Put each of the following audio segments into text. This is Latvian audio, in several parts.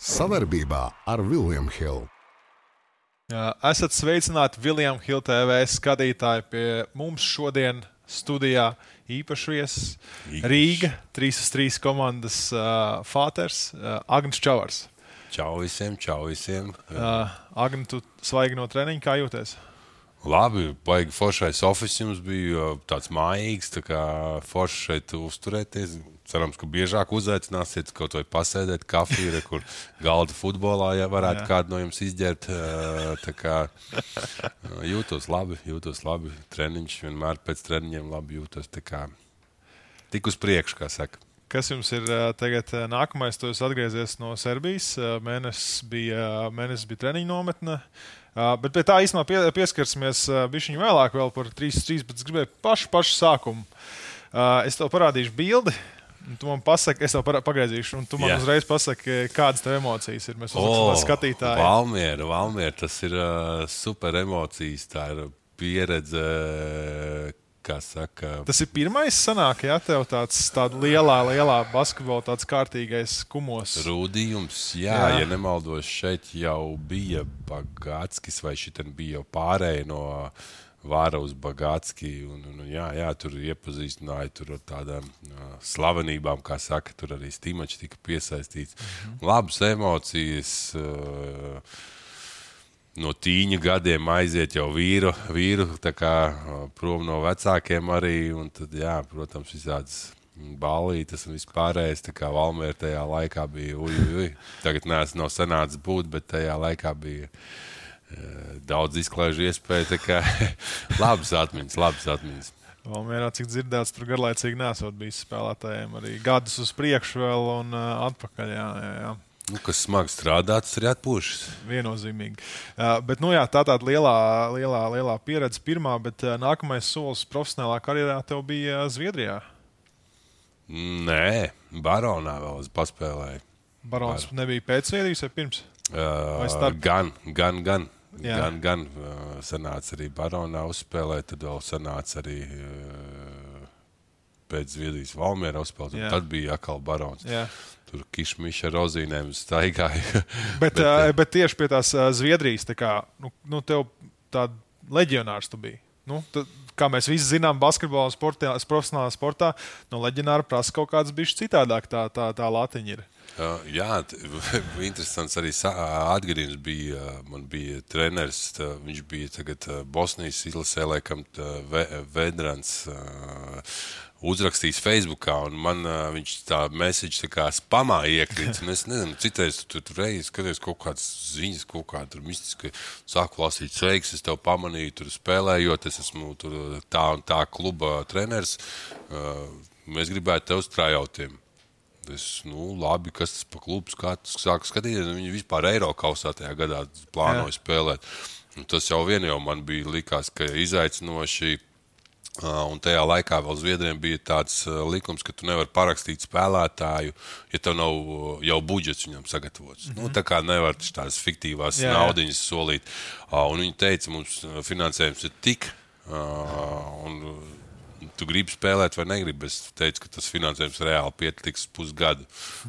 Savarbībā ar Vilniņu Hildu. Esat sveicināti Viljams Hilde TV skatītāji pie mums šodien studijā. Īpaši viesis Rīga, 3-3 komandas uh, Fāters, uh, Agnēs Čavars. Čau visiem, čau visiem. Uh, Agnēs, tu svaigi no treniņa, kā jūties? Labi, baigi foršais oficiāls jums bija tāds mājīgs, tā kā forši šeit uzturēties. Cerams, ka biežāk uzaicināsiet kaut vai pasēdēt kafiju, kur galda futbolā ja varētu Jā. kādu no jums izģērt. Tā kā jūtos labi, jūtos labi. Treniņš vienmēr pēc treniņiem labi jūtos. Tik uz priekšu, kā saka. Kas jums ir tagad nākamais? Jūs atgriezies no Serbijas. Mēnesis bija, mēnesis bija treniņa nometne. Bet pie tā īstenībā pie, pieskarsimies bišķiņu vēlāk, vēl par 3-3, bet es gribēju pašu, pašu sākumu. Es tev parādīšu bildi. Tu man pasaki, es tev pagriezīšu, un tu man yeah. uzreiz pasaki, kādas tev emocijas ir. Mēs oh, skatītāji. Valmiera, Valmiera, tas ir uh, super emocijas. Tā ir pieredze, Saka, tas ir pirmais, sanāk, ja tev tāds lielā, lielā basketbola tāds kārtīgais kumos. Rūdījums, jā, jā. ja nemaldos, šeit jau bija Bagātskis, vai šī bija jau pārējai no Vāra uz Bagātski. Un, un, jā, jā, tur iepazīstināja tur ar tādām uh, slavenībām, kā saka, tur arī Stīmačs tika piesaistīts. Mm -hmm. Labas emocijas. Uh, no tīņa gadiem aiziet jau vīru, vīru kā, prom no vecākiem arī. Tad, jā, protams, visādas balītas un vispārējais. Tā kā Valmēra tajā laikā bija, uj, uj, tagad neesmu no sanācis būt, bet tajā laikā bija daudz izklaižu iespēju. Tā kā labas atmiņas, labas atmiņas. Valmērā, cik dzirdēts, tur garlaicīgi nesot bijis spēlētājiem arī gadus uz priekšu vēl un uh, atpakaļ. Jā, jā, jā. Nu, kas smagi strādā, tas arī atpūšas. Viennozīmīgi. Uh, bet, nu, jā, tā tāda lielā, lielā, lielā pieredze pirmā, bet uh, nākamais solis profesionālā karjerā tev bija Zviedrijā. Nē, Baronā vēl paspēlēju. Barons Bar... nebija pēc Zviedrijas vai pirms? Uh, gan, gan, gan. Jā. Gan, gan uh, sanāca arī Baronā uzspēlēt, tad vēl sanāca arī uh, pēc Zviedrijas Valmiera uzspēlēt. Tad bija atkal Barons. Jā. Tur kišmiša ar rozīnēm staigāja. bet, bet, uh, bet tieši pie tās uh, Zviedrijas, tā kā nu, nu, tev tāda leģionārs tu biji. Nu, tad, kā mēs visi zinām, basketbolā, sportā, profesionālā sportā, no leģionāra prasa kaut kāds bijis citādāk, tā, tā, tā latiņa ir. Uh, jā, interesants arī atgadījums bija. Man bija treneris, tā, viņš bija tagad Bosnijas izlasē, laikam, Vedrans. Uh, uzrakstījis Facebookā, un man uh, viņš tā message tā kā spamā iekrīt. Es nezinu, citreiz tu tur reizes skaties kaut kādas ziņas, kaut kāda tur mistiska. Sāku lasīt, sveiks, es tev pamanīju, tur spēlējot, es esmu tur tā un tā kluba treneris. Uh, mēs gribētu tev strājautiem. Es, nu, labi, kas tas par klubu skats, sāku skatīties. Viņi vispār Eiro kausā tajā gadā plānoja Jā. spēlēt. Un tas jau vien jau man bija likās, ka izaicinoši Un tajā laikā vēl Zviedrijam bija tāds likums, ka tu nevari parakstīt spēlētāju, ja tev nav jau budžets viņam sagatavots. Mm -hmm. nu, tā kā nevar tādas fiktīvās jā, naudiņas solīt. Un viņi teica, mums finansējums ir tik. Un, tu gribi spēlēt, vai negribi. Es teicu, ka tas finansējums reāli pietiks pusgadu.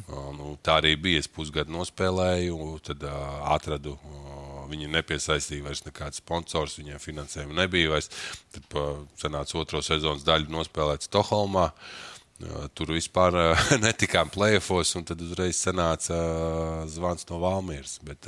Nu, tā arī bija. Es pusgadu nospēlēju, tad uh, atradu uh, Viņi nepiesaistīja vairs nekādus sponsors, viņiem finansējuma nebija vairs. Tad sanāca otro sezonas daļu nospēlēt Stokholmā. Tur vispār netikām plēfos, un tad uzreiz sanāca zvans no Valmīras. Bet,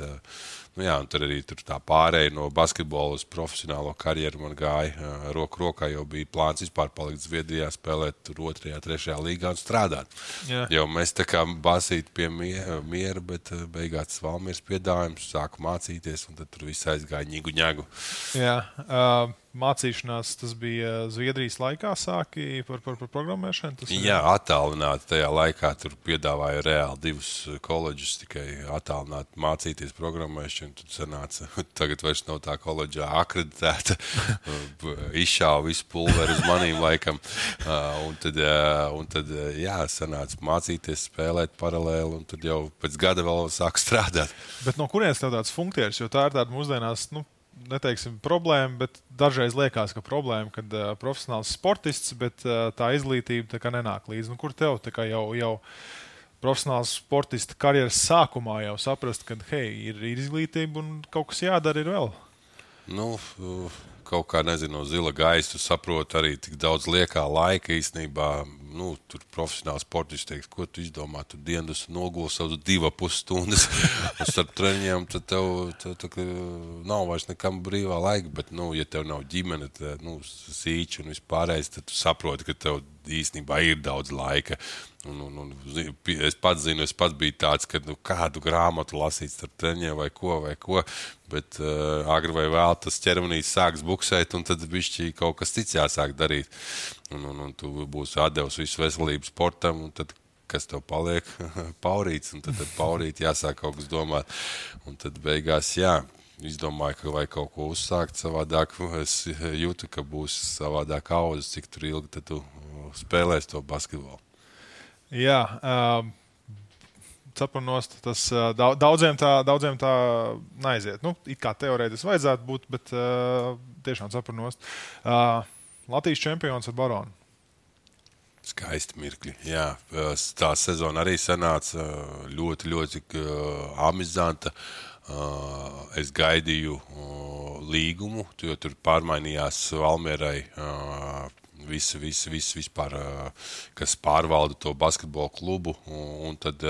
Nu, jā, un tur arī tur tā pārēja no basketbola uz profesionālo karjeru man gāja. Roku rokā jau bija plāns vispār palikt Zviedrijā, spēlēt tur otrajā, trešajā līgā un strādāt. Jā. Jau mēs tā kā basīt pie miera, bet beigās Valmīras piedāvājums, sāku mācīties, un tad tur viss aizgāja ņigu ņagu. Jā. Uh mācīšanās, tas bija Zviedrijas laikā, sāki par, par, par programmēšanu? Tas Jā, attālināti tajā laikā. Tur piedāvāja reāli divus koledžus, tikai attālināti mācīties programmēšanu. Tad sanāca, tagad vairs nav tā koledžā akreditēta. Izšāva visu pulveri uz manīm laikam. Un tad, un tad jā, sanāca mācīties, spēlēt paralēli, un tad jau pēc gada vēl sāk strādāt. Bet no kurienes tev tāds funkcijas, jo tā ir tāda mūsdienās, nu, neteiksim, problēma, bet dažreiz liekas, ka problēma, kad uh, profesionāls sportists, bet uh, tā izglītība tā nenāk līdzi. Nu, kur tev jau, jau profesionāls sportists karjeras sākumā jau saprast, ka hei, ir, ir izglītība un kaut kas jādara ir vēl. Nu, kaut kā nezinu, zila gaisa saprotu arī tik daudz liekā laika īstenībā. Nu, tur profesionāls sportists teiks, ko tu izdomā. Tu dienas nogulsi savus divas pusstundas starp treniņiem, tad tev, tev, tev nav vairs nekam brīvā laika. Bet, nu, ja tev nav ģimene, tad nu, sīči un vispārējais, tad tu saproti, ka tev īstenībā ir daudz laika. Un, un, un, es pats zinu, es pats biju tāds, ka nu, kādu grāmatu lasīt starp treniņiem vai ko. Vai ko bet uh, agri vai vēl tas ķermenis sāks buksēt, un tad višķi kaut kas cits jāsāk darīt. Un, un, un tu būsi atdevis visu veselību sportam, un tad kas tev paliek? paurīts, un tad, tad paurīt jāsāk kaut kas domāt. Un tad beigās, jā. Izdomāju, ka vajag kaut ko uzsākt savādāk. Es jūtu, ka būs savādāk audzes, cik ilgi tu spēlēsi to basketbolu. Jā, um, saprotos, tas daudziem tā, daudziem tā neaiziet. Nu, it kā teorētiski vajadzētu būt, bet uh, tiešām saprotos. Uh, Latvijas čempions ar Baronu. Skaisti mirkļi. Jā, tā sezona arī sanāca ļoti, ļoti amizanta. Es gaidīju līgumu, jo tur pārmainījās Valmierai visi, visi, visi vispār, kas pārvalda to basketbolu klubu. Un tad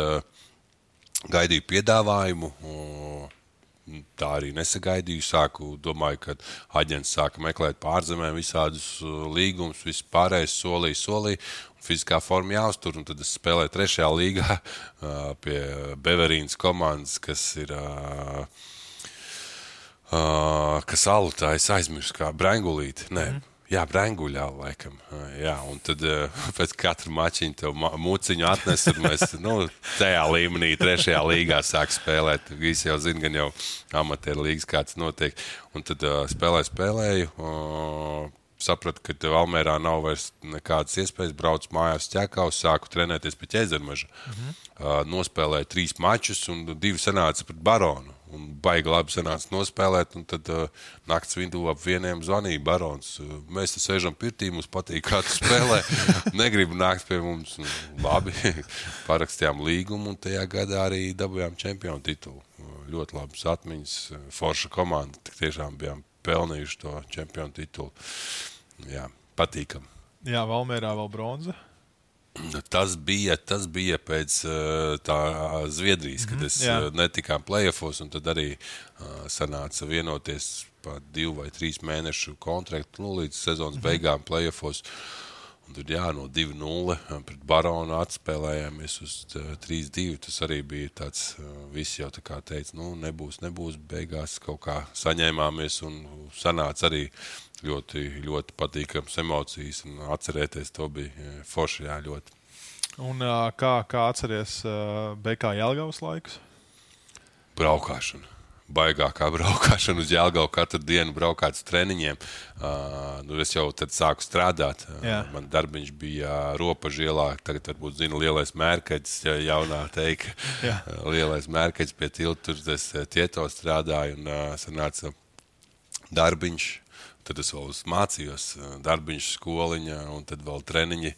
gaidīju piedāvājumu. Tā arī nesagaidīju. Sāku domāju, ka aģents sāka meklēt pārzemēm visādus līgumus, vispārējais solīja, solīja. Fiziskā forma jāuztur, tad es spēlēju trešajā līgā pie Beverīnas komandas, kas ir. Kas alu tā es aizmirsu, kā Brangulīte. Nē, mm. Jā, brānguļā laikam. Jā, un tad pēc katra mačiņa tev mūciņu atnes, un mēs nu, tajā līmenī, trešajā līgā sākam spēlēt. Visi jau zina, gan jau amatieru līgas kāds notiek. Un tad uh, spēlēju, spēlēju. Sapratu, ka Valmērā nav vairs nekādas iespējas. Braucu mājās, ķekā, sāku trenēties pie ķēzermeža. Uh, nospēlēju trīs mačus, un divi sanāca pret baronu un baigi labi sanāca nospēlēt. Tad uh, naktas vidū ap vieniem zvanīja Barons. Uh, mēs te sēžam pirtī, mums patīk, kā tu spēlē. Negribu nākt pie mums. Un, labi, parakstījām līgumu un tajā gadā arī dabūjām čempionu titulu. Uh, ļoti labas atmiņas, forša komanda. Tik tiešām bijām pelnījuši to čempionu titulu. Jā, patīkami. Jā, Valmērā vēl bronza. Nu, tas bija, tas bija pēc uh, tā Zviedrijas, kad -hmm, es jā. netikām plēsofos, un tad arī uh, sanāca vienoties par divu vai trīs mēnešu kontraktu nu, līdz sezonas -hmm. beigām plēsofos. Tur jā, no 2-0 pret Baronu atspēlējāmies uz 3-2. Tas arī bija tāds, visi jau tā kā teica, nu, nebūs, nebūs. Beigās kaut kā saņēmāmies un sanāca arī ļoti, ļoti patīkams emocijas. Atcerēties to bija e, forši, jā, ļoti. Un, kā, kā atceries BK Jālgavas laikus? Braukšana. Baigākā braukšana uz Jālgavu katru dienu braukāt uz treniņiem. Uh, nu es jau tad sāku strādāt. Uh, man darbiņš bija ropažielā, tagad varbūt zina lielais mērķis, ja jaunā teika. Uh, lielais mērķis pie tilta, tur es tieto strādāju un uh, sanāca darbiņš Tad es vēl mācījos, darbiņš, skoliņa, un tad vēl treniņi.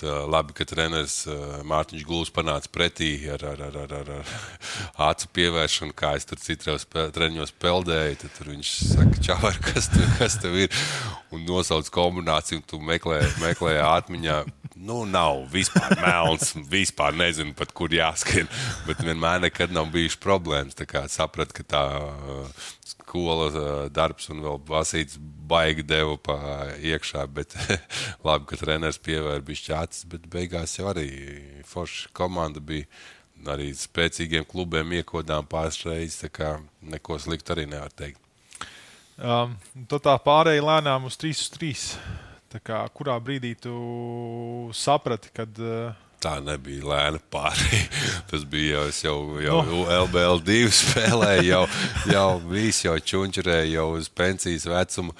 Tā, labi, ka treneris Mārtiņš Gluds panāca pretī ar, ar, ar, ar, ar, ar acu pievēršanu, kā es tur citros treniņos peldēju. Tad viņš saka, čavar, kas, tu, kas tev ir? Un nosauc kombināciju, un tu meklē, meklē atmiņā. Nu, nav vispār melns, vispār nezinu, pat kur jāskrien. Bet vienmēr nekad nav bijušas problēmas. Tā kā sapratu, ka tā skola darbs un vēl basīts baigi deva pa iekšā, bet labi, ka treneris pievēra bišķi acis, bet beigās jau arī forša komanda bija. Arī spēcīgiem klubiem iekodām pāris reizes, tā kā neko sliktu arī nevar teikt. Um, tad tā pārējai lēnām uz 3 uz 3. Tā kā, kurā brīdī tu saprati, kad uh, Tā nebija lēna pārējai. Tas bija jau, jau, jau no. LBL2 spēlēja, jau, jau viss jau čunčurēja, jau uz pensijas vecumu.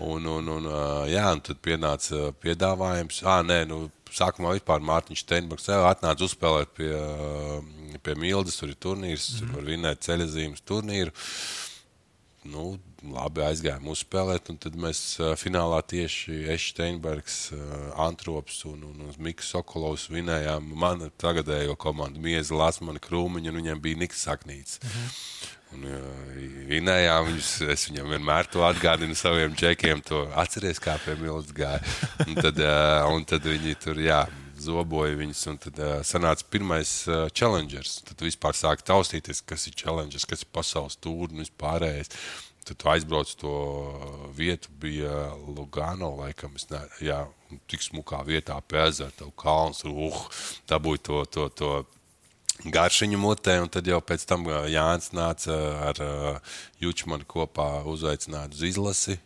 Un, un, un, jā, un tad pienāca piedāvājums. Ah, nē, nu, sākumā vispār Mārtiņš Steinbergs atnāca uzspēlēt pie, pie Mildes. Tur ir turnīrs, mm -hmm. tur var vinēt ceļazīmes turnīru. Nu, labi aizgājām uzspēlēt. Tad mēs finālā tieši Ešs Steinbergs, uh, Antrops un, un, un Mikls Sokolovs vinējām manu tagadējo komandu Mieza Lasmanu Krūmiņu, un viņam bija Niks Saknīts. Mhm. Un, vinējām viņus. Es viņam vienmēr to atgādinu saviem džekiem. To atceries, kā pie Mildes gāja. Un tad, un tad viņi tur, jā, zoboja viņus. Un tad uh, sanāca pirmais uh, challengers. Tad vispār sāka taustīties, kas ir challengers, kas ir pasaules tūri un vispārējais. Tad tu aizbrauc to vietu, bija Lugano, laikam, ne, jā, tik smukā vietā pie ezera, tev kalns, uh, dabūja to, to, to garšiņu mutē, un tad jau pēc tam Jānis nāca ar Jučmanu kopā uzaicināt uz izlasi,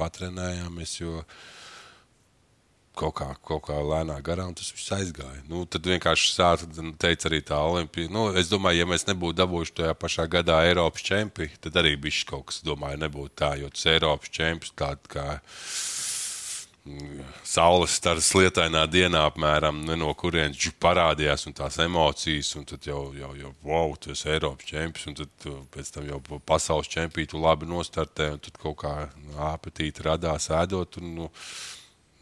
patrenējāmies, jo uh, kaut kā, kaut kā lēnā garā, un tas viss aizgāja. Nu, tad vienkārši teica arī tā Olimpija. Nu, es domāju, ja mēs nebūtu dabūjuši tajā pašā gadā Eiropas čempionu, tad arī bija kaut kas, domāju, nebūtu tā, jo tas Eiropas čempions kā, kā mm, saules stars lietainā dienā apmēram no kurienes viņš parādījās un tās emocijas, un tad jau, jau, jau wow, tu esi Eiropas čempions, un tad pēc tam jau pasaules čempionu labi nostartē, un tad kaut kā apetīti radās ēdot. Un, nu,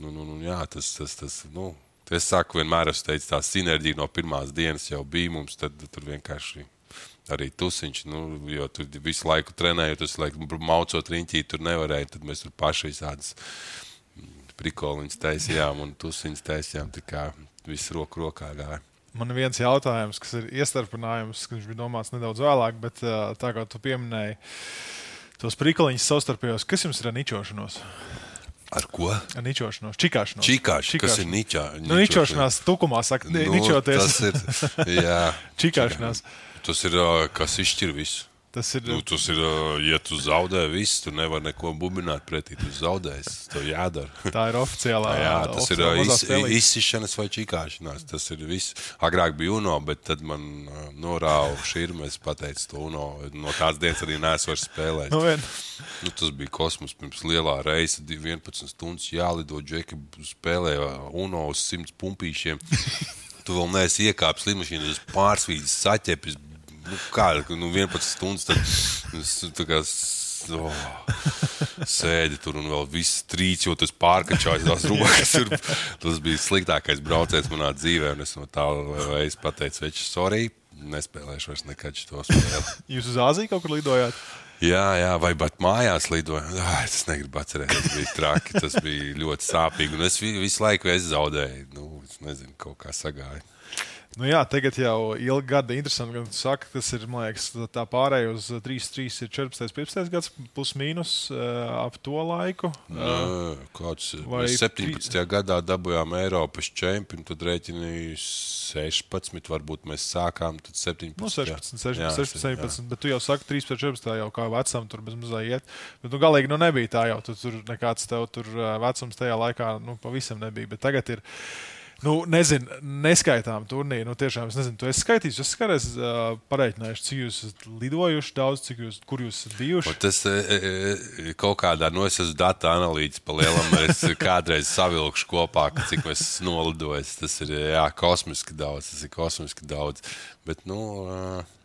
Nu, nu, nu, jā, tas, tas, tas, nu, es saku, vienmēr esmu teicis, tā sinerģija no pirmās dienas jau bija mums. Tad tur vienkārši arī tusiņš, nu, jo tur visu laiku trenējot, tas laiku maucot riņķī, tur nevarēja. Tad mēs tur paši visādas prikoliņas taisījām un tusiņas taisījām. Tā kā viss roku rokā gāja. Man ir viens jautājums, kas ir iestarpinājums, kas bija domāts nedaudz vēlāk, bet tā kā tu pieminēji tos prikoliņus savstarpējos, kas jums ir ar ničošanos? Ar ko? Ar ničošanos, čikāšanos. Čikāš, kas ir ničā, ničošanās? Nu, ničošanās tukumā saka, nu, ničoties. Tas ir, jā. čikāšanās. Tas ir, kas izšķir visu. Tas ir. Nu, tas ir, ja tu zaudē visu, tu nevari neko bubināt pretī. Tu zaudēsi. Tas jādara. Tā ir oficiālā. Jā, tas ir iz, izsišanas vai čikāšanās. Tas ir viss. Agrāk bija UNO, bet tad man norāva šīm. Es pateicu to UNO. No tās dienas arī nesu vairs spēlējis. Nu, vien. nu, tas bija kosmos pirms lielā reisa. 11 stundas jālido džeki spēlēja UNO uz 100 pumpīšiem. tu vēl neesi iekāpis lidmašīnā, tas pārsvīdis, saķepis, nu, kā nu, 11 stundas. Tad, es, kā, oh, sēdi tur un vēl viss trīc, jo tas pārkačājas tās rokas. Tur, tas bija sliktākais brauciens manā dzīvē. Es no tā reizes pateicu, veči, sorry, nespēlēšu vairs nekad šo spēli. Jūs uz Āziju kaut kur lidojāt? Jā, jā, vai pat mājās lidoja. Ai, es negribu atcerēties, tas bija traki. Tas bija ļoti sāpīgi. Un es visu laiku es zaudēju. Nu, es nezinu, kaut kā sagāju. Nu jā, tagad jau ilgi gadi interesanti, ka saka, tas ir, liekas, tā pārēj uz 3, 3 ir 14, 15 gads, plus mīnus uh, ap to laiku. Nē, kāds, mēs 17. 3... gadā dabūjām Eiropas čempionu, tad rēķini 16, varbūt mēs sākām, tad 17. Nu, 16, 16, jā, 16 17, jā. bet tu jau saki 3, 14 jau kā vecam tur bez mazā iet. Bet, nu, galīgi, nu, nebija tā jau, tu, tur nekāds tev tur vecums tajā laikā, nu, pavisam nebija, bet tagad ir. Nu, nezinu, neskaitām turnīru. Nu, tiešām es nezinu, tu esi skaitījis. Es kādreiz uh, pareiķināju, cik jūs esat lidojuši daudz, cik jūs, kur jūs esat bijuši. Un tas e, kaut kādā, nu, es esmu datu analītiķis pa lielam. Es kādreiz savilkšu kopā, cik mēs esam nolidojuši. Tas ir jā, kosmiski daudz. Tas ir kosmiski daudz. Bet, nu, uh,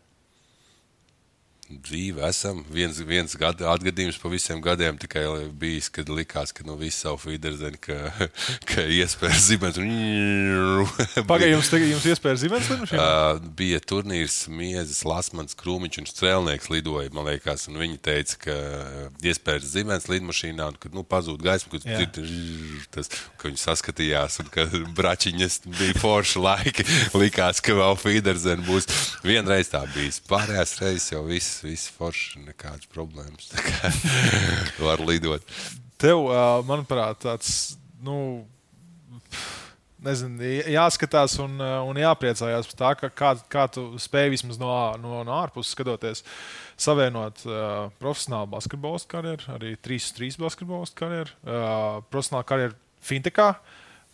dzīve esam. Viens, viens gad, atgadījums pa visiem gadiem tikai bijis, kad likās, ka nu viss savu fīderzeni, ka, ka iespēja zibens. Pagaidām, jums, jums iespēja zibens lidmašīnā? Uh, bija turnīrs Miezes, Lasmans, Krūmiņš un Strēlnieks lidoja, man liekas, un viņi teica, ka iespēja zibens lidmašīnā, un kad nu, pazūd gaismu, kad ir tas, ka viņi saskatījās, un ka bračiņas bija forši laiki, likās, ka vēl fīderzeni būs. Vienreiz tā bijis, pārējās reizes jau viss viss, viss forši, nekādas problēmas. Kā var lidot. Tev, manuprāt, tāds, nu, nezinu, jāskatās un, un jāpriecājās par to, kā, kā tu spēj vismaz no, no, no ārpuses skatoties, savienot uh, profesionālu basketbolistu karjeru, arī 3-3 basketbolistu karjeru, uh, profesionālu karjeru fintechā.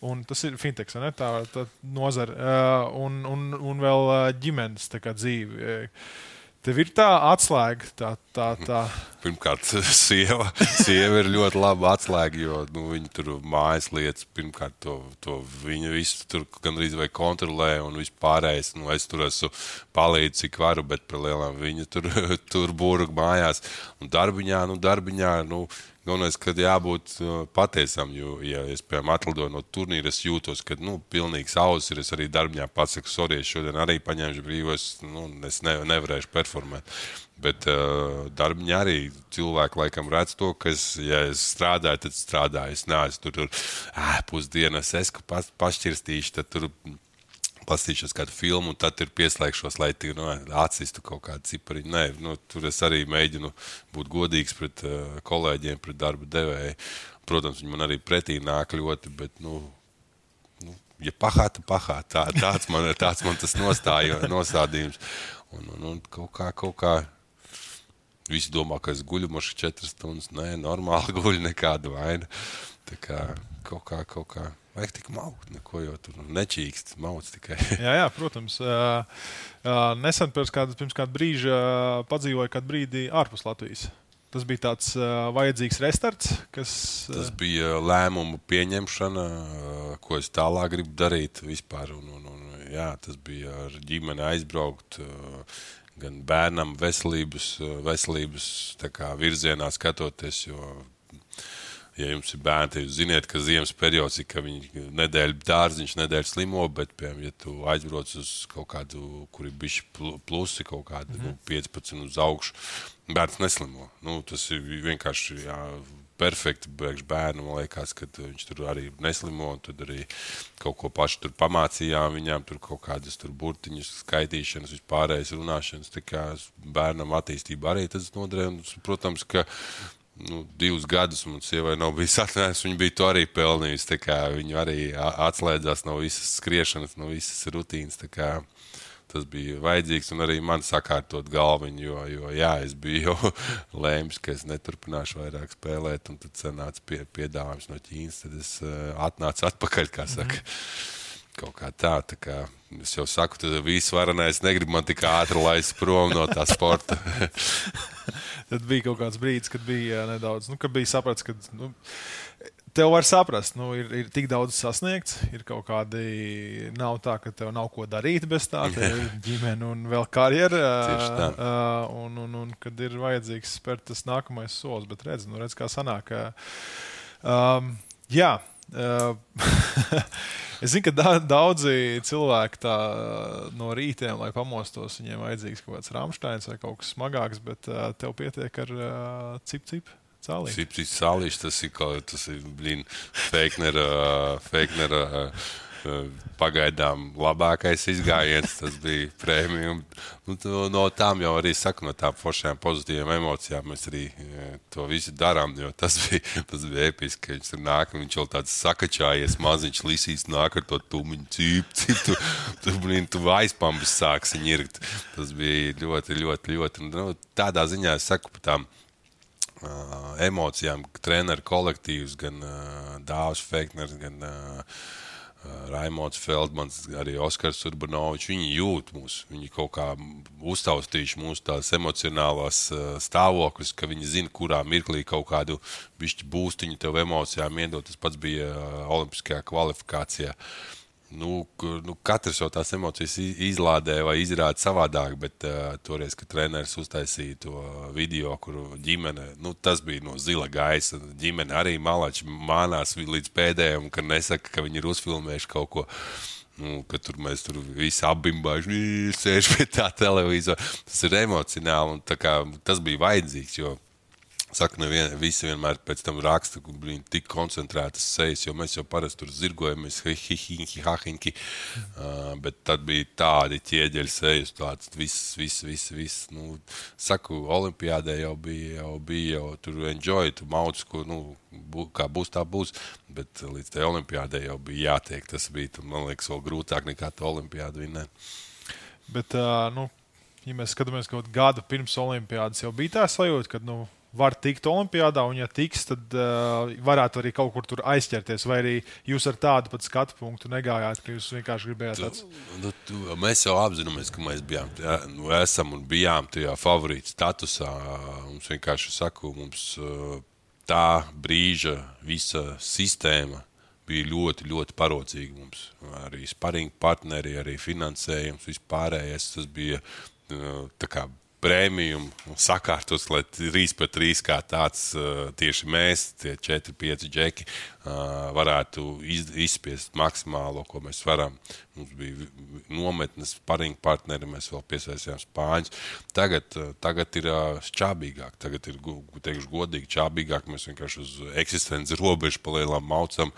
Un tas ir fintechs, ne? tā, tā nozara. Uh, un, un, un vēl uh, ģimenes dzīve. Uh, Tev ir tā atslēga, tā, tā, tā. Pirmkārt, sieva, sieva ir ļoti laba atslēga, jo nu, viņa tur mājas lietas, pirmkārt, to, to viņa visu tur gandrīz vai kontrolē, un viss pārējais. Nu, es tur esmu palīdzis, cik varu, bet par lielām viņa tur, tur būru mājās. Un darbiņā, nu, darbiņā, nu, Galvenais, ka jābūt uh, patiesam, jo, ja es, piemēram, atlidoju no turnīra, es jūtos, ka, nu, pilnīgi sausis ir. Es arī darbā pasaku, sorry, es šodien arī paņemšu brīvos, nu, es ne, nevarēšu performēt. Bet uh, darbā arī cilvēki laikam redz to, ka, es, ja es strādāju, tad strādāju. Es neesmu tur, tur pusdienas, es pašķirstīšu, tad tur paskatīšos kādu filmu, un tad ir pieslēgšos, lai tu nu, atsistu kaut kādu cipariņu. Nē, nu, tur es arī mēģinu būt godīgs pret uh, kolēģiem, pret darba devēju. Protams, viņi man arī pretī nāk ļoti, bet, nu, nu ja pahāta, pahāta. Tā, tāds, man, tāds man tas nostāja, nostādījums. Un, un, un kaut kā, kaut kā. Visi domā, ka es guļu mašu četras stundas. Nē, normāli guļu, nekāda vaina. Tā kā kaut kā, kaut kā. Vajag tik maukt, neko jau tur nečīkst, mauc tikai. jā, jā, protams. Nesen pirms kāda, pirms kāda brīža padzīvoju kādu brīdi ārpus Latvijas. Tas bija tāds uh, vajadzīgs restarts, kas. Tas bija lēmumu pieņemšana, uh, ko es tālāk gribu darīt vispār. Un, un, un, jā, tas bija ar ģimeni aizbraukt. Uh, gan bērnam veselības, veselības kā, virzienā skatoties, jo ja jums ir bērni, tad jūs zināt, ka ziemas periods ir, ka viņi nedēļu dārziņš, nedēļu slimo, bet, piemēram, ja tu aizbrauc uz kaut kādu, kur ir bijuši plusi, kaut kādi mm -hmm. nu, 15 uz augšu, bērns neslimo. Nu, tas ir vienkārši. Jā, perfekti priekš bērnu. Man liekas, ka viņš tur arī neslimo. Tad arī kaut ko pašu tur pamācījām viņām, tur kaut kādas tur burtiņas, skaitīšanas, vispārējas runāšanas. Tā kā bērnam attīstība arī tas noderēja. Protams, ka nu, divus gadus man sievai nav bijis atnācis. Viņa bija to arī pelnījusi. Viņa arī atslēdzās no visas skriešanas, no visas rutīnas. Tas bija vajadzīgs un arī man sakārtot galviņu, jo, jo jā, es biju lēmis, ka es neturpināšu vairāk spēlēt. Un tad sanāca pie, piedāvājums no Ķīnas. Tad es uh, atnācu atpakaļ, kā saka. Mm -hmm. Kaut kā tā, tā kā es jau saku, tad viss varenais negrib man tik ātri laist prom no tā sporta. tad bija kaut kāds brīdis, kad bija nedaudz, nu, kad bija sapratis, ka. Nu, Tev var saprast, nu, ir, ir tik daudz sasniegts, ir kaut kādi. Nav tā, ka tev nav ko darīt bez tā, tev ir ģimene un vēl karjera. Uh, un, un, un kad ir vajadzīgs spērt tas nākamais solis, bet redz, nu, redz kā sanāk. Um, jā. Uh, Es zinu, ka da daudzi cilvēki tā, no rītiem, lai pamostos, viņiem vajadzīgs kaut kāds rāmsteins vai kaut kas smagāks, bet uh, tev pietiek ar uh, cip cip. Cipsīs cip, cip, tas ir tas ir blīn, Feiknera, Feiknera pagaidām labākais izgājiens. Tas bija prēmija. Nu, no tām jau arī saku, no tām foršām pozitīvām emocijām mēs arī e, to visu darām. Tas bija, tas bija episki. Viņš tur nāk, viņš jau tāds sakačājies, maziņš lisīs, nāk ar to tumiņu cīp, cīp, tu, tu, blin, tu aizpambas sāksi ņirgt. Tas bija ļoti, ļoti, ļoti. Nu, tādā ziņā es saku par tām uh, emocijām, treneru kolektīvs, gan uh, Dārzs Fekners, gan uh, Raimons Feldmans, arī Oskars Urbanovičs, viņi jūt mūs, viņi kaut kā uztaustījuši mūsu tās emocionālās stāvokļus, ka viņi zina, kurā mirklī kaut kādu bišķi būstiņu tev emocijām iedot. Tas pats bija Olimpiskajā kvalifikācijā. Uh, nu, nu, katrs jau tās emocijas izlādē vai izrāda savādāk, bet uh, toreiz, kad treneris uztaisīja to video, kur ģimene, nu, tas bija no zila gaisa. Ģimene arī malači mānās līdz pēdējiem, ka nesaka, ka viņi ir uzfilmējuši kaut ko. Nu, tur mēs tur visi apbimbāži, sēž pie tā televizora. Tas ir emocionāli un tas bija vajadzīgs. Jo, Saka, nevien, visi vienmēr pēc tam raksta, ka blīn, tik koncentrētas sejas, jo mēs jau parasti tur zirgojamies, hihihi, hahinki. Uh, bet tad bija tādi ķieģeļi sejas, tāds viss, viss, viss. viss. Nu, saku, olimpiādē jau bija, jau bija, jau tur enjoy, tu mauc, ko, nu, bū, kā būs, tā būs. Bet līdz tai olimpiādē jau bija jātiek. Tas bija, man liekas, vēl grūtāk nekā tā olimpiāda vinnēt. Bet, uh, nu, ja mēs skatāmies kaut kādu gadu pirms olimpiādas, jau bija tā sajūta, ka, nu, var tikt Olimpijādā, un, ja tiks, tad uh, varētu arī kaut kur tur aizķerties. Vai arī jūs ar tādu pat skatu punktu negājāt, ka jūs vienkārši gribējāt tāds? Nu, tu, mēs jau apzināmies, ka mēs bijām, jā, nu, esam un bijām tajā favorīta statusā. Mums vienkārši saku, mums uh, tā brīža visa sistēma bija ļoti, ļoti parocīga mums. Arī sparinga partneri, arī finansējums, vispārējais. Tas bija uh, kā prēmiju sakārtots, lai 3 pret 3 kā tāds tieši mēs, tie 4, 5 džeki, varētu izspiest maksimālo, ko mēs varam. Mums bija nometnes, paringa partneri, mēs vēl piesaistījām spāņus. Tagad, tagad ir čābīgāk, tagad ir, teikšu, godīgi čābīgāk. Mēs vienkārši uz eksistences robežu palielām maucam,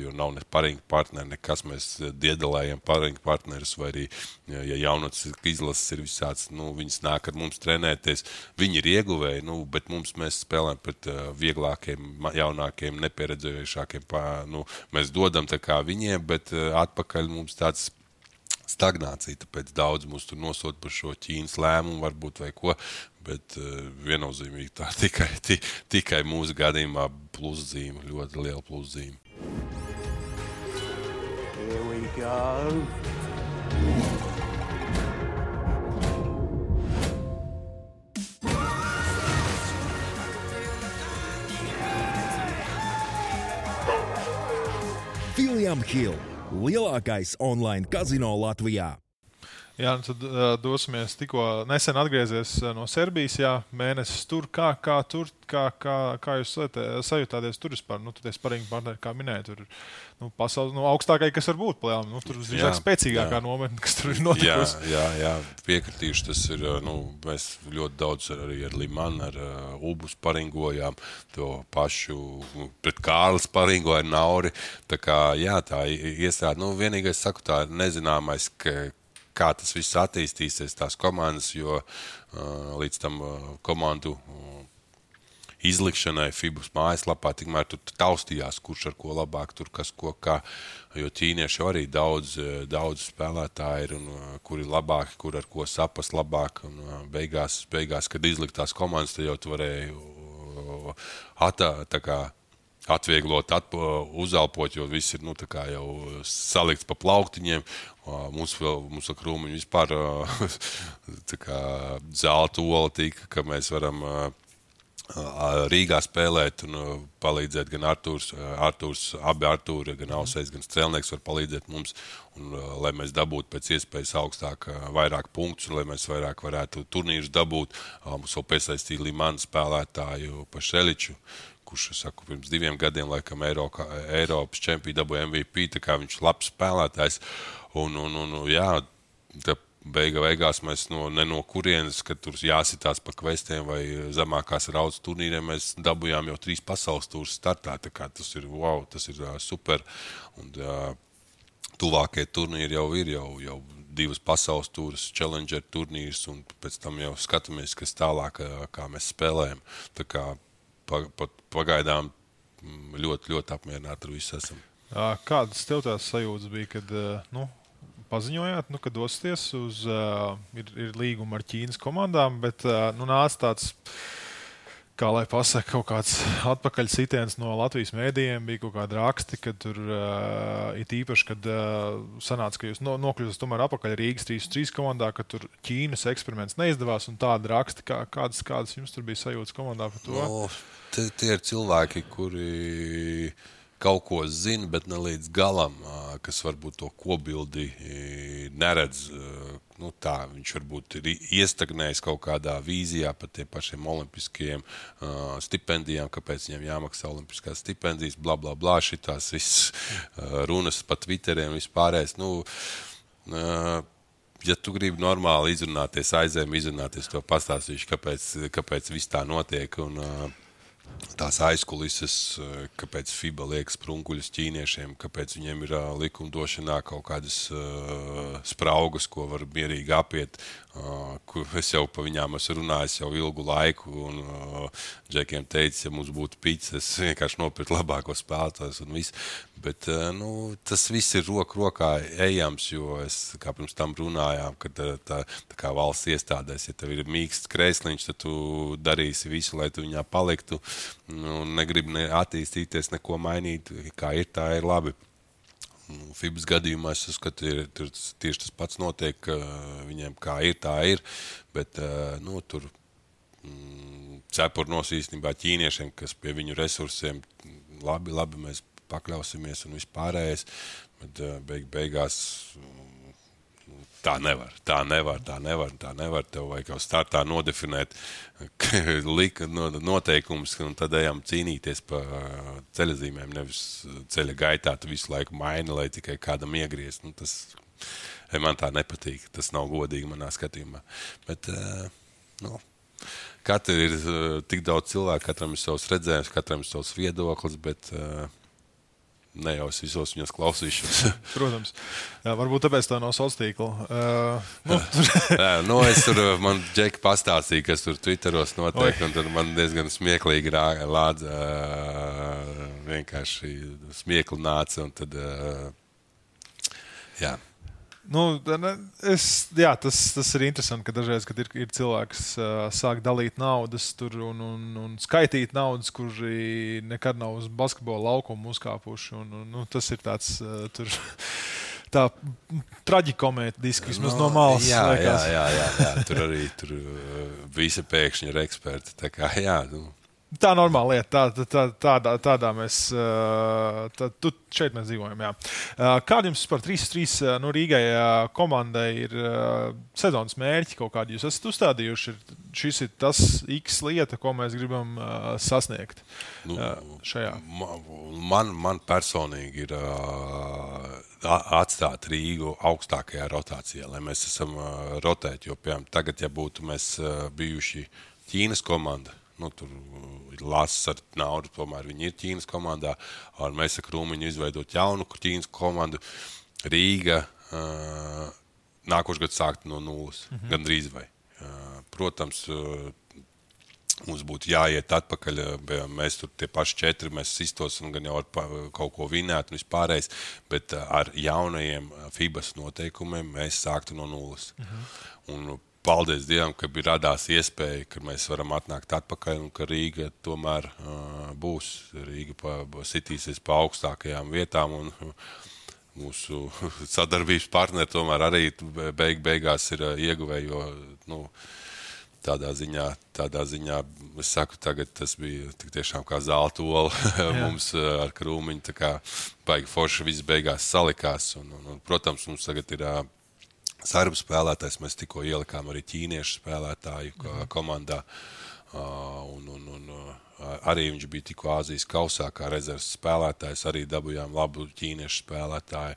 jo nav ne paringa partneri, nekas. Mēs diedelējam paringa partnerus, vai arī, ja jaunatnes izlases ir visāds, nu, viņas nāk ar mums trenēties. Viņi ir ieguvēji, nu, bet mums mēs spēlējam pret vieglākiem, jaunākiem, nepieredzējušiem vienkāršākiem. Nu, mēs dodam viņiem, bet eh, atpakaļ mums tāds stagnācija. Tāpēc daudz mūs tur nosūta par šo Ķīnas lēmumu, varbūt vai ko. Bet uh, viennozīmīgi tā tikai, tikai mūsu gadījumā pluszīme, ļoti liela pluszīme. Here we go. William Hill, lielākais online kazino Latvijā. Jā, nu tad uh, dosimies. Tikko nesen atgriezies no Serbijas, jā, mēnesis tur. Kā, kā, tur, kā, kā, kā jūs sajūtāties tur vispār? Nu, tad es parīgi partneri, kā minēju, tur nu, pasaules nu, augstākais, kas var būt. Plējām. Nu, tur ir spēcīgākā nometne, kas tur ir notikusi. Jā, jā, jā piekritīšu. Tas ir. Nu, mēs ļoti daudz arī ar Limanu, ar uh, Ubu sparingojām. To pašu nu, pret Kārlis sparingoja Nauri. Tā kā jā, tā iestrāde. Nu, vienīgais, saku, tā ir nezināmais, ka, kā tas viss attīstīsies, tās komandas, jo uh, līdz tam uh, komandu uh, izlikšanai FIBUS mājaslapā tikmēr tur taustījās, kurš ar ko labāk, tur kas ko kā. Jo ķīnieši arī daudz, daudz spēlētāji ir, un, kuri ir labāki, kur ar ko saprast labāk. Un, beigās, beigās, kad izliktās komandas, tad jau tu varēji atā, kā, atvieglot, atpo, uzelpot, jo viss ir nu, jau salikts pa plauktiņiem. Mums vēl mums ar krūmiņu vispār zelta ola tika, ka mēs varam Rīgā spēlēt un palīdzēt gan Arthurs, Arthurs abi Artūri, gan Ausais, gan Strēlnieks var palīdzēt mums, un, lai mēs dabūtu pēc iespējas augstāk, vairāk punktus, un lai mēs vairāk varētu turnīrus dabūt. Mums vēl piesaistīja Limanu spēlētāju Pašeliču, kurš, saku, pirms diviem gadiem, laikam, Eiropa, Eiropas čempionu dabūja MVP. Viņš ir labs spēlētājs. Un, un, un, jā, beiga, beigās mēs no, no kurienes, kad tur jāsitās pa kvestiem vai zemākās raudas turnīriem, mēs dabūjām jau trīs pasaules tūrus startā. Tas ir wow, tas ir uh, super. Un, uh, tuvākie turnīri jau ir jau, jau divas pasaules tūris, challenger turnīrs, un pēc tam jau skatāmies, kas tālāk, kā mēs spēlējam. Tā kā pat pagaidām mm, ļoti, ļoti apmierināti ar visu esam. Kādas tev tās sajūtas bija, kad nu, paziņojāt, nu, ka dosieties uz uh, ir, ir līguma ar Ķīnas komandām, bet uh, nu, nāca tāds. Kā lai pasakā, kaut kāds atpakaļ sitiens no Latvijas mēdījiem, bija kaut kāda raksti, ka tur uh, ir īpaši, kad uh, sanāca, ka jūs no, nokļūstat tomēr atpakaļ Rīgas 3-3 komandā, ka tur Ķīnas eksperiments neizdevās tāda raksta, kā, kādas, kādas jums tur bija sajūtas komandā par to? No, tie, tie ir cilvēki, kuri kaut ko zina, bet ne līdz galam, kas varbūt to kobildi neredz. Nu, tā, viņš varbūt ir iestagnējis kaut kādā vīzijā par tiem pašiem olimpiskajiem uh, stipendijām, kāpēc viņiem jāmaksā olimpiskās stipendijas, bla, bla, bla. Šitās visas uh, runas pa Twitteriem vispārējais. Nu, uh, ja tu gribi normāli izrunāties, aizēm izrunāties, to pastāstīšu, kāpēc, kāpēc viss tā notiek. Un, uh, tās aizkulises, eh, kāpēc FIBA liek sprunguļus ķīniešiem, kāpēc viņiem ir likumdošanā kaut kādas uh, spraugas, ko var mierīgi apiet. kur es jau par viņām esmu runājis jau ilgu laiku. Un, uh, Džekiem teica, ja mums būtu pīcis, es vienkārši nopirktu labāko spēlētājus. Bet uh, nu, tas viss ir roku rokā ejams, jo es kā pirms tam runājām, ka tā, tā, tā kā valsts iestādēs, ja tev ir mīksts krēsliņš, tad tu darīsi visu, lai tu viņā paliktu. Nu, negribi ne attīstīties, neko mainīt. Kā ir, tā ir labi. Nu, Fibas gadījumā es uzskatu, ka tieši tas pats notiek. Viņiem kā ir, tā ir. Bet nu, tur mm, cepurnos īstenībā ķīniešiem, kas pie viņu resursiem labi, labi mēs pakļausimies un vispārējais. Bet beig, beigās Tā nevar, tā nevar, tā nevar. Tā nevar. Tev vajag jau startā nodefinēt lika, noteikumus, un tad ejam cīnīties par ceļzīmēm. Nevis ceļa gaitā tu visu laiku maini, lai tikai kādam iegriezt. Nu, tas man tā nepatīk. Tas nav godīgi manā skatījumā. Bet, nu, Katram ir tik daudz cilvēku, katram ir savs redzējums, katram ir savs viedoklis, bet uh, ne jau es visos viņos klausīšos. Protams, jā, varbūt tāpēc tā nav sociālā tīkla. Uh, nu, tur... jā, nu, es tur man ģeki pastāstīju, kas tur Twitteros notiek, Oi. un tad man diezgan smieklīgi lādza, uh, vienkārši smiekli nāca, tad, uh, jā. Nu, es, jā, tas, tas ir interesanti, ka dažreiz, kad ir, ir cilvēki, kas uh, sāk dalīt naudas un, un, un skaitīt naudas, kuri nekad nav uz basketbola laukuma uzkāpuši. Un, un, nu, tas ir tāds. Uh, tur, Tā traģikomēdiski vismaz no, no malas. Jā, jā, jā, jā, jā, tur arī tur, visi pēkšņi ir eksperti. Tā kā, jā, nu, Tā ir normāla lieta. Tā, tā, tādā, tādā mēs, tā, šeit mēs dzīvojam. Jā. Kādi jums par 3-3 nu, Rīgai komandai ir sezonas mērķi, kaut kādi jūs esat uzstādījuši? Šis ir tas X lieta, ko mēs gribam sasniegt nu, šajā. Man, man personīgi ir atstāt Rīgu augstākajā rotācijā, lai mēs esam rotēti. Jo, piemēram, tagad, ja būtu mēs bijuši Ķīnas komanda, nu, tur ir lasis ar naudu, tomēr viņi ir Ķīnas komandā. Ar mēs ar Krūmiņu izveidot jaunu Ķīnas komandu. Rīga uh, nākošais gads sākt no nulles, mm -hmm. gandrīz vai. Uh, protams, uh, mums būtu jāiet atpakaļ. Mēs tur tie paši četri, mēs sistos un gan jau kaut ko vinēt un vispārējais, bet ar jaunajiem FIBAS noteikumiem mēs sāktu no nulles. Uh -huh. Un paldies Dievam, ka bija radās iespēja, ka mēs varam atnākt atpakaļ un ka Rīga tomēr uh, būs. Rīga pa, sitīsies pa augstākajām vietām. Un, uh, Mūsu sadarbības partneri tomēr arī beig, beigās ir uh, ieguvēji. Jo, nu, tādā ziņā, tādā ziņā, es saku, tagad tas bija tiešām kā zelta ola mums ar krūmiņu. Tā kā baigi forši viss beigās salikās. Un, un, un, protams, mums tagad ir Sarbu spēlētājs mēs tikko ielikām arī ķīniešu spēlētāju mm. komandā. Un, un, un, arī viņš bija tikko Āzijas kausā, kā rezerves spēlētājs. Arī dabūjām labu ķīniešu spēlētāju.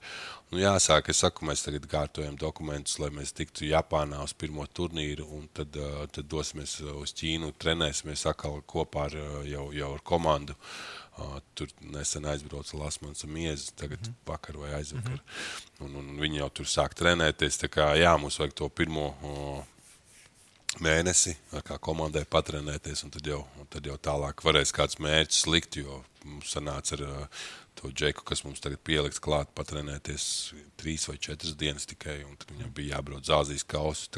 Nu, jāsāk, es saku, mēs tagad kārtojam dokumentus, lai mēs tiktu Japānā uz pirmo turnīru, un tad, tad dosimies uz Ķīnu, trenēsimies atkal kopā ar, jau, jau ar komandu. Uh, Tur nesen aizbrauca Lasmans Miezis, tagad mm -hmm. vakar vai aizvakar. Mm -hmm. un, un viņi jau tur sāk trenēties. Tā kā jā, mums vajag to pirmo o, mēnesi, kā komandai patrenēties, un tad jau, un tad jau tālāk varēs kāds mērķis likt, jo mums sanāca ar to džeku, kas mums tagad pielikts klāt, patrenēties trīs vai četras dienas tikai, un tad viņam bija jābrauc uz Āzijas kausu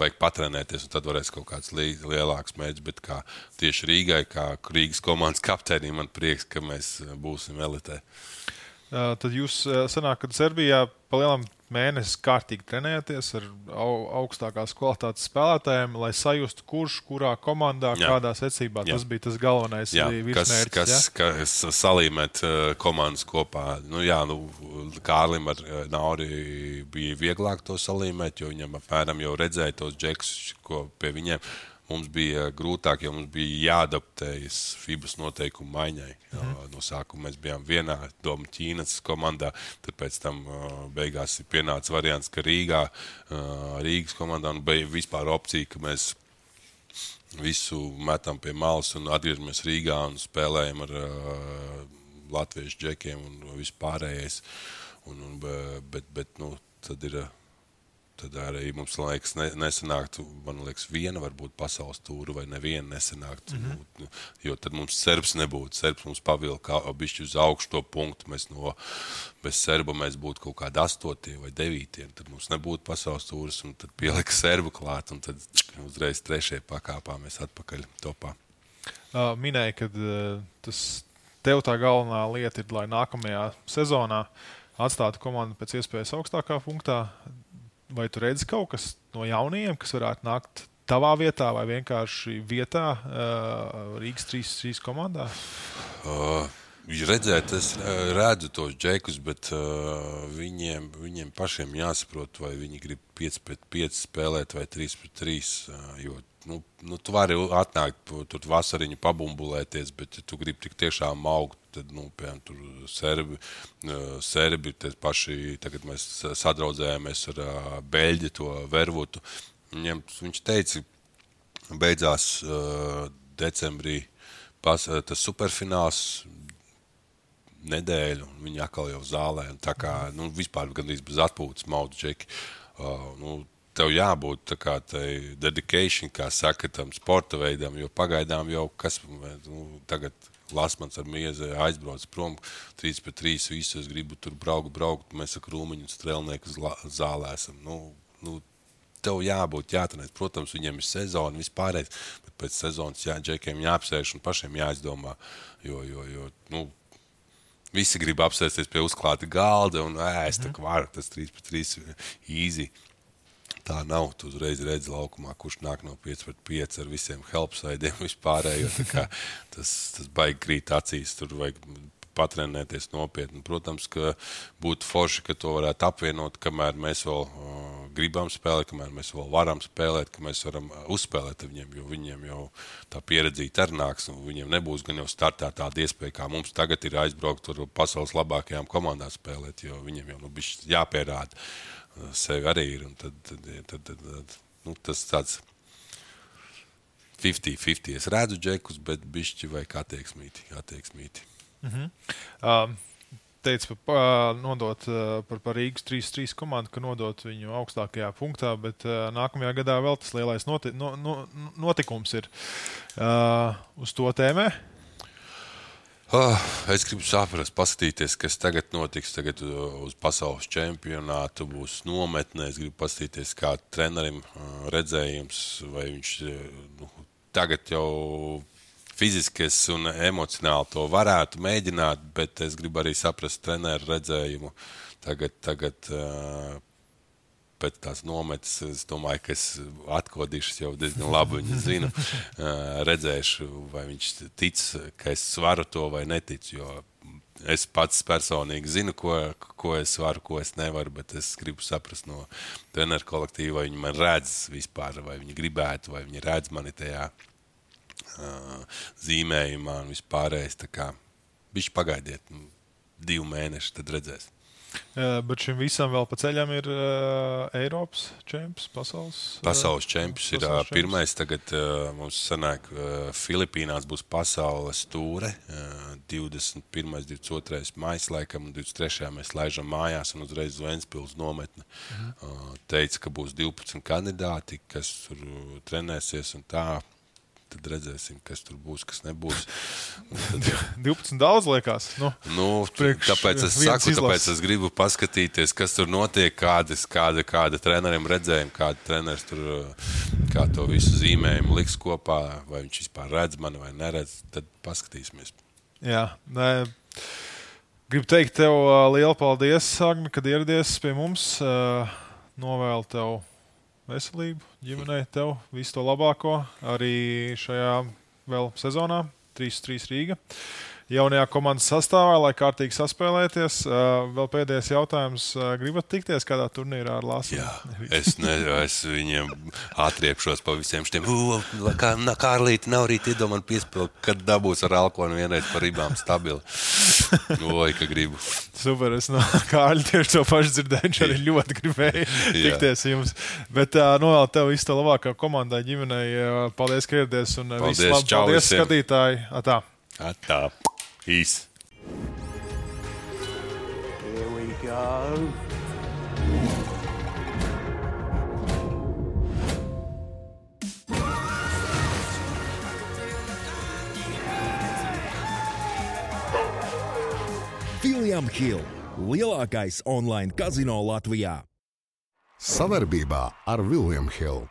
vajag patrenēties, un tad varēs kaut kāds li lielāks mērķis. Bet kā tieši Rīgai, kā Rīgas komandas kapteinim, man prieks, ka mēs būsim elitē. Uh, tad jūs sanākat Serbijā palielam mēnesi kārtīgi trenējaties ar au, augstākās kvalitātes spēlētājiem, lai sajustu, kurš kurā komandā, jā. kādā secībā. Jā. Tas bija tas galvenais virsmērķis. Kas, kas, kas salīmēt uh, komandas kopā. Nu, jā, nu, Kārlim ar Nauri bija vieglāk to salīmēt, jo viņam apmēram jau redzēja tos džekus, ko pie viņiem mums bija grūtāk, jo mums bija jāadaptējas FIBAS noteikumu maiņai. Mm. No sākuma mēs bijām vienā Doma Ķīnas komandā, tad pēc tam beigās ir pienācis variants, ka Rīgā, Rīgas komandā un bija vispār opcija, ka mēs visu metam pie malas un atgriežamies Rīgā un spēlējam ar latviešu džekiem un vispārējais. Un, un, bet, bet, nu, tad ir tad arī mums liekas, ne, nesanāktu, man liekas, viena varbūt pasaules tūra vai neviena nesanāktu. Mm -hmm. nu, jo tad mums serbs nebūtu. Serbs mums pavilka bišķi uz augšu to punktu. Mēs no, bez serba mēs būtu kaut kādi astotie vai devītie. Tad mums nebūtu pasaules tūras, un tad pielika serbu klāt, un tad uzreiz trešajā pakāpā mēs atpakaļ topā. Uh, minēja, ka uh, tas tev tā galvenā lieta ir, lai nākamajā sezonā atstātu komandu pēc iespējas augstākā punktā. Vai tu redzi kaut kas no jaunajiem, kas varētu nākt tavā vietā vai vienkārši vietā uh, Rīgas 3-3 komandā? Uh. Redzēt, es redzu tos džekus, bet uh, viņiem, viņiem pašiem jāsaprot, vai viņi grib 5 pret 5 spēlēt vai 3 pret 3. Uh, jo nu, nu, tu vari atnākt, tur vasariņu pabumbulēties, bet, ja tu gribi tik tiešām augt, tad, nu, piemēram, tur serbi, serbi paši, tagad mēs sadraudzējāmies ar Beļģi, to Vervutu. Viņam, viņš teica, beidzās uh, decembrī pas, tas superfināls, nedēļu, un viņi atkal jau zālē. Tā kā nu, vispār gandrīz bez atpūtas maudu džeki. Uh, nu, tev jābūt tādai dedikācijai, kā saka, tam sporta veidam, jo pagaidām jau kas nu, tagad. Lasmans ar miezu aizbrauc prom, 3 pret 3. Visu es gribu tur braukt, braukt. Mēs ar krūmiņu strēlnieku zālē esam. Nu, nu, tev jābūt, jāatrenēs. Protams, viņiem ir sezona, vispārējais, bet pēc sezonas jā, džekiem jāapsēž un pašiem jāizdomā. Jo, jo, jo nu, visi grib apsēsties pie uzklāta galda un ēst, mm -hmm. varu, tas 3 pret 3 īsi. Tā nav. Tu uzreiz redzi laukumā, kurš nāk no 5 pret 5 ar visiem helpsaidiem vispārējo. Tas, tas baigi krīt acīs. Tur vajag patrenēties nopietni. Protams, ka būtu forši, ka to varētu apvienot, kamēr mēs vēl uh, gribam spēlēt, kamēr mēs vēl varam spēlēt, ka mēs varam uzspēlēt viņiem, jo viņiem jau tā pieredzīta arī nāks. Viņiem nebūs gan jau startā tāda iespēja, kā mums tagad ir aizbraukt ar pasaules labākajām komandām spēlēt, jo viņiem jau nu, bija jāpierāda sevi arī ir. Tad, tad, tad, tad, tad, nu, tas tāds 50-50. Es redzu džekus, bet bišķi vai kā attieksmīti. attieksmīti. Mm -hmm. um. Teica, par, nodot, par, par Rīgas 3-3 komandu, ka nodot viņu augstākajā punktā, bet uh, nākamajā gadā vēl tas lielais noti, no, no, notikums ir uh, uz to tēmē. Oh, es gribu saprast, paskatīties, kas tagad notiks. Tagad uz pasaules čempionātu būs nometnē. Es gribu paskatīties, kā trenerim redzējums, vai viņš nu, tagad jau fiziski un emocionāli to varētu mēģināt, bet es gribu arī saprast treneru redzējumu. Tagad, tagad pēc tās nometnes, es domāju, ka es atkodīšu jau diezgan labi. Viņu zinu, redzēšu, vai viņš tic, ka es varu to vai neticu. Jo es pats personīgi zinu, ko, ko es varu, ko es nevaru, bet es gribu saprast no treneru kolektīva, vai viņi man redz vispār, vai viņi gribētu, vai viņi redz mani tajā zīmējumā un vispārējais. Viņš pagaidiet, divi mēneši, tad redzēsim. Uh, bet šim visam vēl pa ceļam ir uh, Eiropas čempions, pasaules. Pasaules čempions ir pasaules uh, pirmais. Tagad uh, mums sanāk, uh, Filipīnās būs pasaules tūre. Uh, 21. 22. maija, laikam, un 23. mēs laižam mājās un uzreiz uz Ventspils nometni. Mhm. Uh, teica, ka būs 12 kandidāti, kas tur trenēsies un tā tad redzēsim, kas tur būs, kas nebūs. Tad... 12 daudz liekas. Nu, nu, priekš, tāpēc es saku, izlas. tāpēc es gribu paskatīties, kas tur notiek, kādas, kāda, kāda treneriem redzējuma, kāda treneris tur kā to visu zīmējumu liks kopā, vai viņš vispār redz mani vai neredz. Tad paskatīsimies. Jā, nē. Gribu teikt tev lielu paldies, Agne, kad ieradies pie mums. Novēlu tev veselību, ģimenei, tev visu to labāko arī šajā vēl sezonā, 3-3 Rīga jaunajā komandas sastāvā, lai kārtīgi saspēlēties. Vēl pēdējais jautājums. Gribat tikties kādā turnīrā ar Lasu? Jā, es, ne, es viņiem atriepšos pa visiem šiem. Kā Kārlīti nav rīt iedomājis piespēlēt, kad dabūs ar alkoholu vienreiz par ribām stabili. Oi, ka gribu. Super, es no Kārļa tieši to pašu dzirdēju. Viņš arī ļoti gribēja tikties jums. Bet novēlu tev visu to labāko komandai, ģimenei. Paldies, ka ieradies un paldies, visu labu. Paldies, skatītāji. Atā. Atā. Peace. Here we go. William Hill - lielākais online kazino Latvijā. Savarbībā ar William Hill.